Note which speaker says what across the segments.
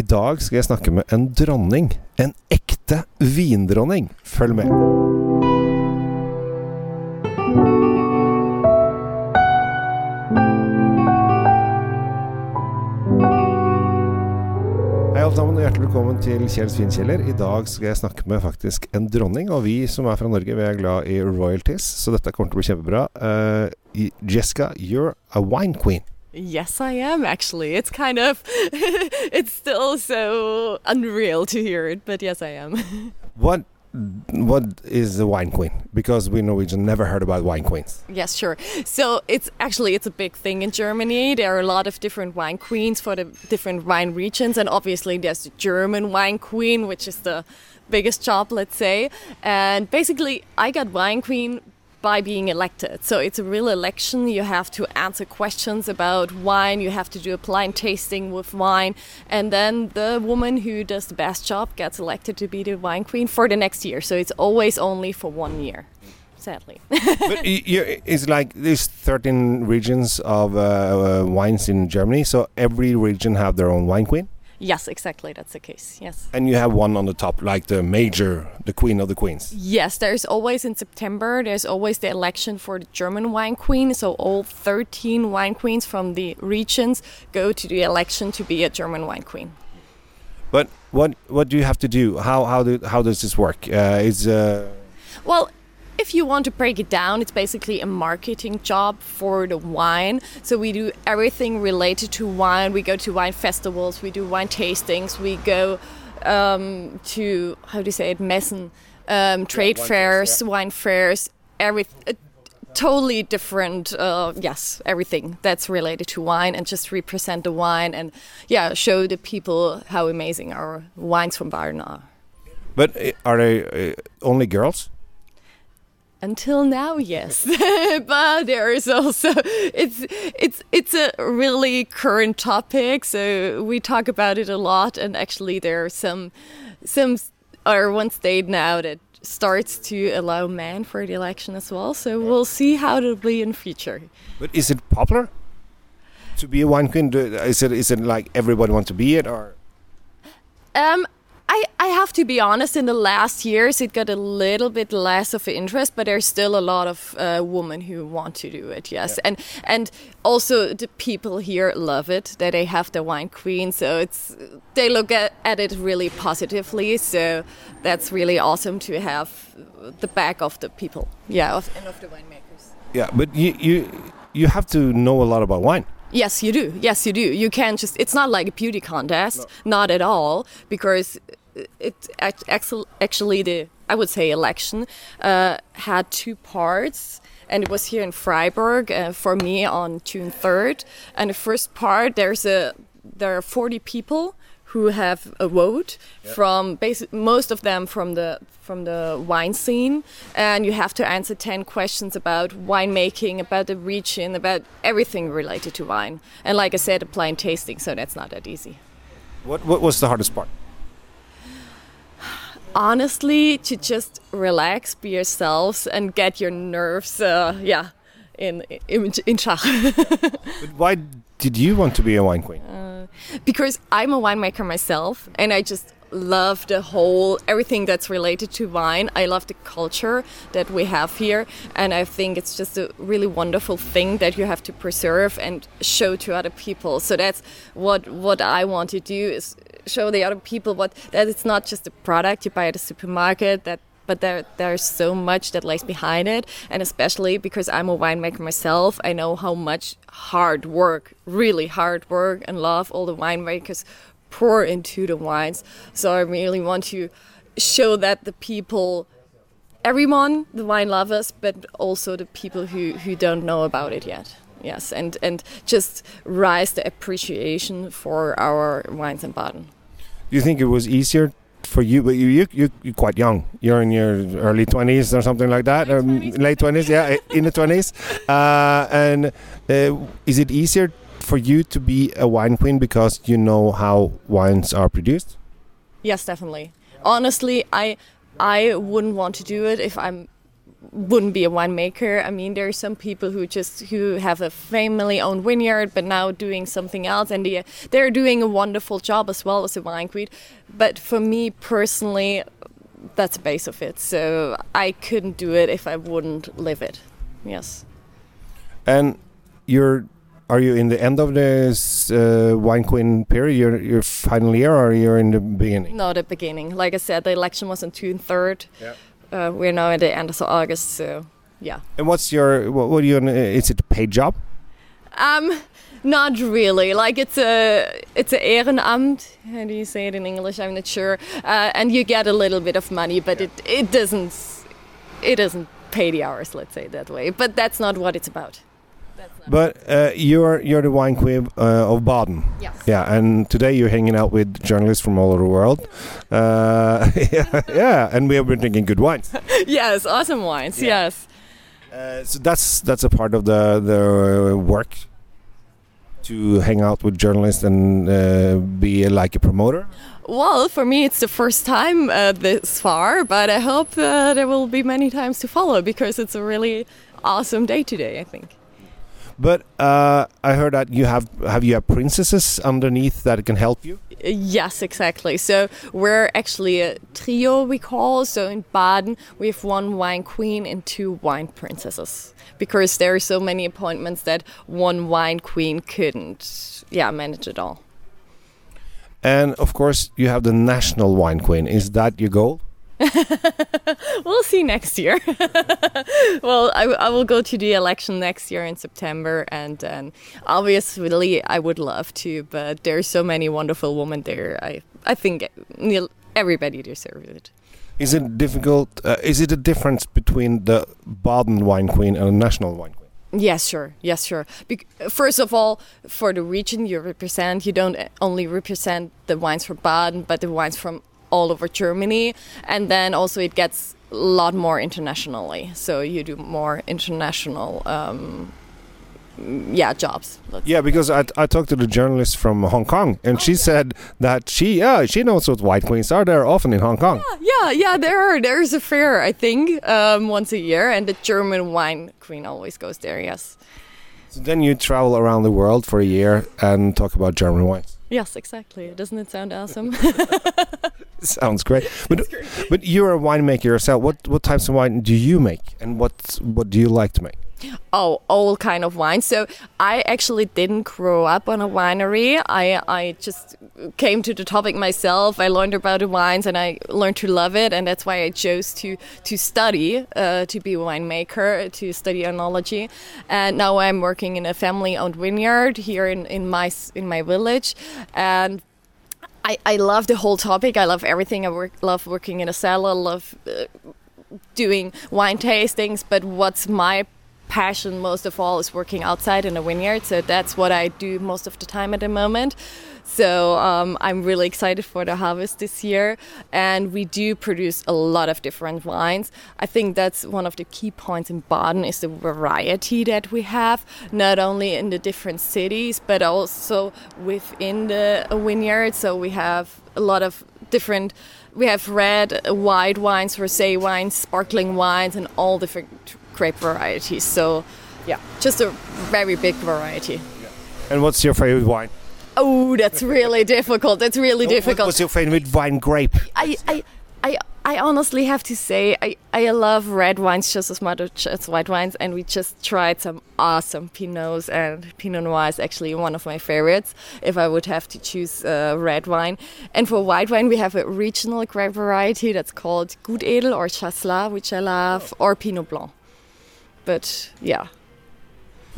Speaker 1: I dag skal jeg snakke med en dronning. En ekte vindronning. Følg med. Hei alle sammen og hjertelig velkommen til Kjells vinkjeller. I dag skal jeg snakke med faktisk en dronning. Og vi som er fra Norge, vi er glad i royalties, så dette kommer til å bli kjempebra. Uh, Jessica, you're a wine queen.
Speaker 2: Yes, I am actually. It's kind of, it's still so unreal to hear it, but yes, I am.
Speaker 1: what what is the wine queen? Because we Norwegian never heard about wine queens.
Speaker 2: Yes, sure. So it's actually it's a big thing in Germany. There are a lot of different wine queens for the different wine regions, and obviously there's the German wine queen, which is the biggest job, let's say. And basically, I got wine queen by being elected. So it's a real election. You have to answer questions about wine. You have to do a blind tasting with wine. And then the woman who does the best job gets elected to be the wine queen for the next year. So it's always only for one year. Sadly,
Speaker 1: but it's like there's 13 regions of uh, uh, wines in Germany, so every region have their own wine queen.
Speaker 2: Yes, exactly. That's the case. Yes.
Speaker 1: And you have one on the top, like the major, the queen of the queens.
Speaker 2: Yes, there's always in September, there's always the election for the German wine queen. So all 13 wine queens from the regions go to the election to be a German wine queen.
Speaker 1: But what what do you have to do? How how do how does this work? Uh, is uh
Speaker 2: well, if you want to break it down, it's basically a marketing job for the wine. So we do everything related to wine. We go to wine festivals, we do wine tastings, we go um, to how do you say it, messen, um, trade yeah, fairs, fairs yeah. wine fairs, every. Uh, totally different uh, yes everything that's related to wine and just represent the wine and yeah show the people how amazing our wines from Bayern are
Speaker 1: but uh, are they uh, only girls
Speaker 2: until now yes. But there is also it's it's it's a really current topic so we talk about it a lot and actually there are some some or one state now that starts to allow men for the election as well so we'll see how it'll be in future.
Speaker 1: But is it popular to be a wine queen? Is it is it like everybody wants to be it or?
Speaker 2: Um I, I have to be honest, in the last years it got a little bit less of interest, but there's still a lot of uh, women who want to do it, yes. Yeah. And and also the people here love it, that they have the wine queen, so it's they look at, at it really positively, so that's really awesome to have the back of the people, yeah, of, and of the winemakers.
Speaker 1: Yeah, but you, you, you have to know a lot about wine.
Speaker 2: Yes, you do. Yes, you do. You can't just. It's not like a beauty contest, no. not at all, because it actually the I would say election uh, had two parts, and it was here in Freiburg uh, for me on June third. And the first part, there's a there are forty people who have a vote yep. from basic, most of them from the from the wine scene and you have to answer 10 questions about winemaking about the region about everything related to wine and like i said a blind tasting so that's not that easy
Speaker 1: what what was the hardest part
Speaker 2: honestly to just relax be yourselves and get your nerves uh, yeah in in, in check.
Speaker 1: Why did you want to be a wine queen?
Speaker 2: Uh, because i'm a winemaker myself and i just love the whole everything that's related to wine. I love the culture that we have here and i think it's just a really wonderful thing that you have to preserve and show to other people. So that's what what i want to do is show the other people what that it's not just a product you buy at a supermarket that but there there's so much that lies behind it. And especially because I'm a winemaker myself I know how much hard work really hard work and love all the winemakers pour into the wines. So I really want to show that the people everyone the wine lovers but also the people who who don't know about it yet. Yes and and just rise the appreciation for our wines in Baden
Speaker 1: you think it was easier for you but you, you you you're quite young. You're in your early 20s or something like that. Late 20s, late 20s yeah in the 20s uh, and uh, is it easier for you to be a wine queen because you know how wines are produced?
Speaker 2: Yes definitely. Honestly i i wouldn't want to do it if i'm wouldn't be a winemaker. I mean, there are some people who just who have a family-owned vineyard, but now doing something else, and they, they're doing a wonderful job as well as a wine queen. But for me personally, that's the base of it. So I couldn't do it if I wouldn't live it. Yes.
Speaker 1: And you're are you in the end of this uh, wine queen period? You're, you're final year, or you're in the beginning?
Speaker 2: No, the beginning. Like I said, the election was on June third.
Speaker 1: Yeah.
Speaker 2: Uh, we're now at the end of August, so yeah.
Speaker 1: And what's your what, what are you? Is it a paid job?
Speaker 2: Um, not really. Like it's a it's a ehrenamt. How do you say it in English? I'm not sure. Uh, and you get a little bit of money, but it it doesn't it doesn't pay the hours. Let's say that way. But that's not what it's about.
Speaker 1: But uh, you're you're the wine queen uh, of Baden.
Speaker 2: Yes.
Speaker 1: Yeah, and today you're hanging out with journalists from all over the world. Uh, yeah, yeah, and we have been drinking good wines.
Speaker 2: yes, awesome wines.
Speaker 1: Yeah.
Speaker 2: Yes.
Speaker 1: Uh, so that's that's a part of the the work to hang out with journalists and uh, be like a promoter.
Speaker 2: Well, for me, it's the first time uh, this far, but I hope uh, there will be many times to follow because it's a really awesome day today. I think.
Speaker 1: But uh, I heard that you have have you have princesses underneath that can help you.
Speaker 2: Yes, exactly. So we're actually a trio, we call. So in Baden, we have one wine queen and two wine princesses because there are so many appointments that one wine queen couldn't, yeah, manage it all.
Speaker 1: And of course, you have the national wine queen. Is that your goal?
Speaker 2: we'll see next year. well, I, I, will go to the election next year in September, and then obviously I would love to, but there's so many wonderful women there. I I think everybody deserves it.
Speaker 1: Is it difficult? Uh, is it a difference between the Baden wine queen and a national wine queen?
Speaker 2: Yes, sure. Yes, sure. Be first of all, for the region you represent, you don't only represent the wines from Baden, but the wines from all over Germany, and then also it gets a lot more internationally. So you do more international. Um, yeah, jobs.
Speaker 1: Yeah, because I, I talked to the journalist from Hong Kong, and oh, she yeah. said that she yeah she knows what wine queens are. They're often in Hong Kong.
Speaker 2: Yeah, yeah, yeah there are. There's a fair I think um, once a year, and the German wine queen always goes there. Yes.
Speaker 1: So then you travel around the world for a year and talk about German wines.
Speaker 2: Yes, exactly. Doesn't it sound awesome?
Speaker 1: Sounds great. But but you're a winemaker yourself. What what types of wine do you make, and what what do you like to make?
Speaker 2: Oh, all kind of wine. So I actually didn't grow up on a winery. I I just came to the topic myself. I learned about the wines and I learned to love it, and that's why I chose to to study uh, to be a winemaker, to study enology. And now I'm working in a family-owned vineyard here in, in my in my village, and I, I love the whole topic. I love everything. I work, love working in a cellar. Love uh, doing wine tastings. But what's my passion most of all is working outside in a vineyard. So that's what I do most of the time at the moment. So um, I'm really excited for the harvest this year, and we do produce a lot of different wines. I think that's one of the key points in Baden is the variety that we have, not only in the different cities but also within the vineyard. So we have a lot of different. We have red, white wines, rosé wines, sparkling wines, and all different grape varieties. So, yeah, just a very big variety.
Speaker 1: And what's your favorite wine?
Speaker 2: Oh, that's really difficult. That's really difficult.
Speaker 1: What's your favorite wine grape?
Speaker 2: I, I, I, I honestly have to say I, I love red wines just as much as white wines, and we just tried some awesome Pinots, and Pinot Noir is actually one of my favorites. If I would have to choose uh, red wine, and for white wine we have a regional grape variety that's called Gutedel or Chasselas, which I love, or Pinot Blanc but yeah.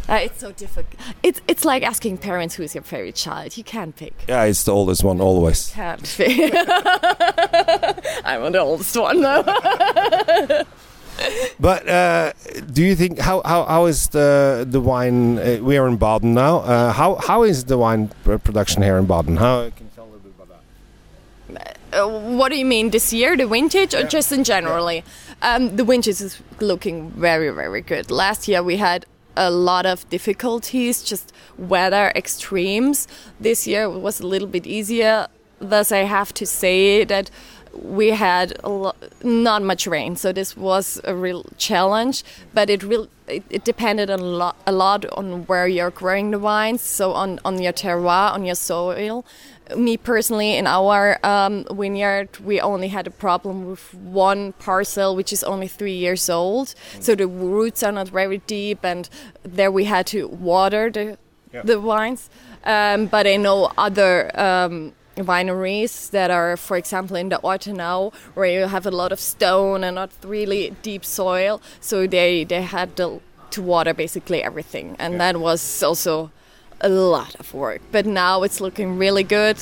Speaker 2: Uh, it's so difficult. It's it's like asking parents who's your favorite child. You can't pick.
Speaker 1: Yeah, it's the oldest one always.
Speaker 2: Can't pick. I'm the oldest one though.
Speaker 1: but uh, do you think how, how, how is the the wine? Uh, we are in Baden now. Uh, how how is the wine production here in Baden? How can you tell a little bit about
Speaker 2: that? Uh, what do you mean this year, the vintage, or yeah. just in generally? Yeah. Um, the vintage is looking very, very good. Last year we had a lot of difficulties, just weather extremes. This year was a little bit easier. Thus, I have to say that we had lo- not much rain, so this was a real challenge. But it really it, it depended a lot a lot on where you're growing the wines, so on on your terroir, on your soil. Me personally, in our um, vineyard, we only had a problem with one parcel, which is only three years old. So the roots are not very deep, and there we had to water the
Speaker 1: Yeah.
Speaker 2: the wines. Um, but I know other um, wineries that are, for example, in the Ortenau, where you have a lot of stone and not really deep soil. So they, they had to, to water basically everything. And that was also a lot of work. But now it's looking really good.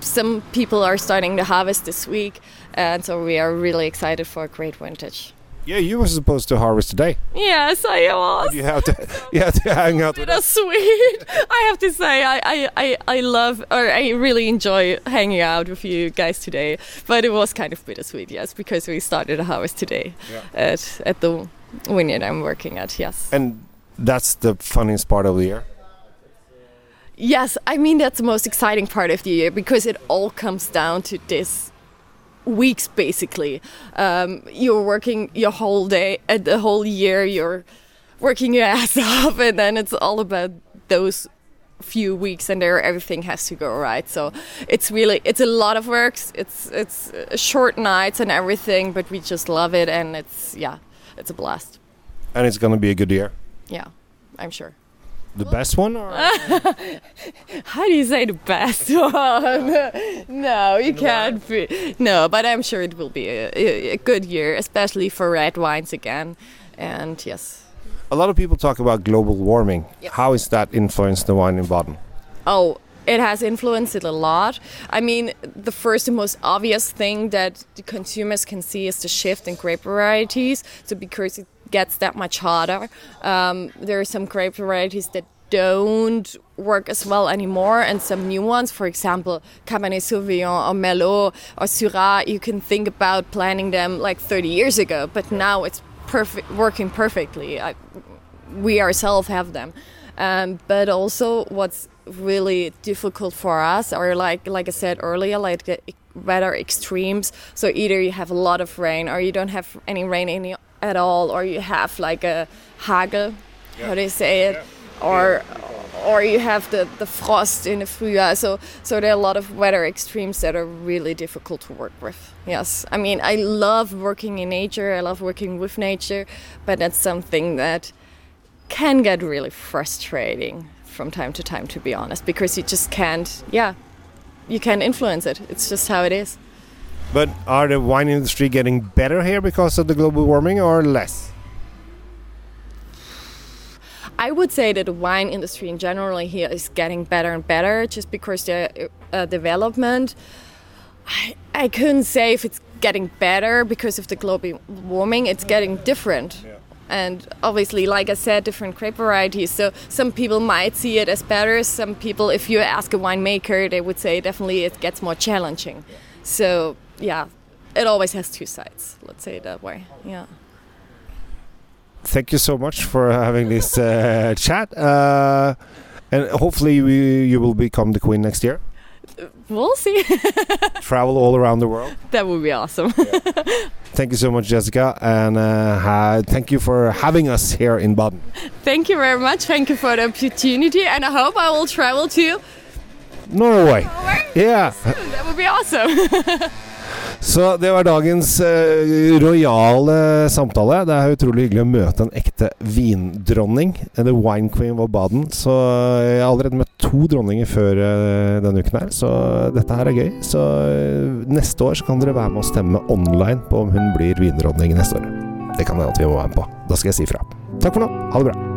Speaker 2: Some people are starting to harvest this week. And so we are really excited for a great vintage.
Speaker 1: Yeah, you were supposed to harvest today.
Speaker 2: Yes, I was.
Speaker 1: You have to, you have to hang out with
Speaker 2: of sweet. I have to say, I, I, I, I love, or I really enjoy hanging out with you guys today. But it was kind of bittersweet, yes, because we started a harvest today
Speaker 1: Yeah.
Speaker 2: at at the vineyard I'm working at. Yes.
Speaker 1: And that's the funniest part of the year.
Speaker 2: Yes, I mean that's the most exciting part of the year because it all comes down to this weeks basically. Um, you're working your whole day, uh, the whole year. You're working your ass off, and then it's all about those few weeks, and there everything has to go right. So it's really it's a lot of work. It's it's short nights and everything, but we just love it, and it's yeah, it's a blast.
Speaker 1: And it's going to be a good year.
Speaker 2: Yeah, I'm sure.
Speaker 1: The best one? Or?
Speaker 2: How do you say the best one? no, you can't be. No, but I'm sure it will be a, a, good year, especially for red wines again. And yes.
Speaker 1: A lot of people talk about global warming.
Speaker 2: Yes.
Speaker 1: How has that influenced the wine in Baden?
Speaker 2: Oh, it has influenced it a lot. I mean, the first and most obvious thing that the consumers can see is the shift in grape varieties. So because it gets that much hotter, um, there are some grape varieties that don't work as well anymore, and some new ones, for example, Cabernet Sauvignon or Merlot or Syrah, you can think about planting them like 30 years ago, but now it's perfect, working perfectly. I, we ourselves have them. Um, but also, what's really difficult for us are like like I said earlier, like the weather extremes. So either you have a lot of rain, or you don't have any rain any at all, or you have like a hagel, how do you say it, or or you have the, the frost in the Frühjahr. So so there are a lot of weather extremes that are really difficult to work with. Yes, I mean I love working in nature. I love working with nature, but that's something that can get really frustrating from time to time to be honest because you just can't yeah you can't influence it it's just how it is
Speaker 1: But are the wine industry getting better here because of the global warming or less?
Speaker 2: i would say that the wine industry in general here is getting better and better just because the uh, development. I, I couldn't say if it's getting better because of the global warming. It's getting different. And obviously like i said different grape varieties. So some people might see it as better. Some people if you ask a winemaker they would say definitely it gets more challenging. So yeah it always has two sides let's say it that way yeah
Speaker 1: Thank you so much for having this uh, chat. Uh, and hopefully we, you will become the queen next year.
Speaker 2: we'll see
Speaker 1: Travel all around the world.
Speaker 2: that would be awesome
Speaker 1: Thank you so much, Jessica, and uh, ha- thank you for having us here in Baden.
Speaker 2: thank you very much thank you for the opportunity and i hope i will travel to
Speaker 1: Norway.
Speaker 2: Norway
Speaker 1: Yeah.
Speaker 2: that would be awesome
Speaker 1: Så det var dagens uh, rojale samtale. Det er utrolig hyggelig å møte en ekte vindronning. The Wine Queen of Baden. Så jeg har allerede møtt to dronninger før uh, denne uken her, så dette her er gøy. Så uh, neste år så kan dere være med og stemme online på om hun blir vindronning neste år. Det kan hende at vi må være med på. Da skal jeg si fra. Takk for nå. Ha det bra.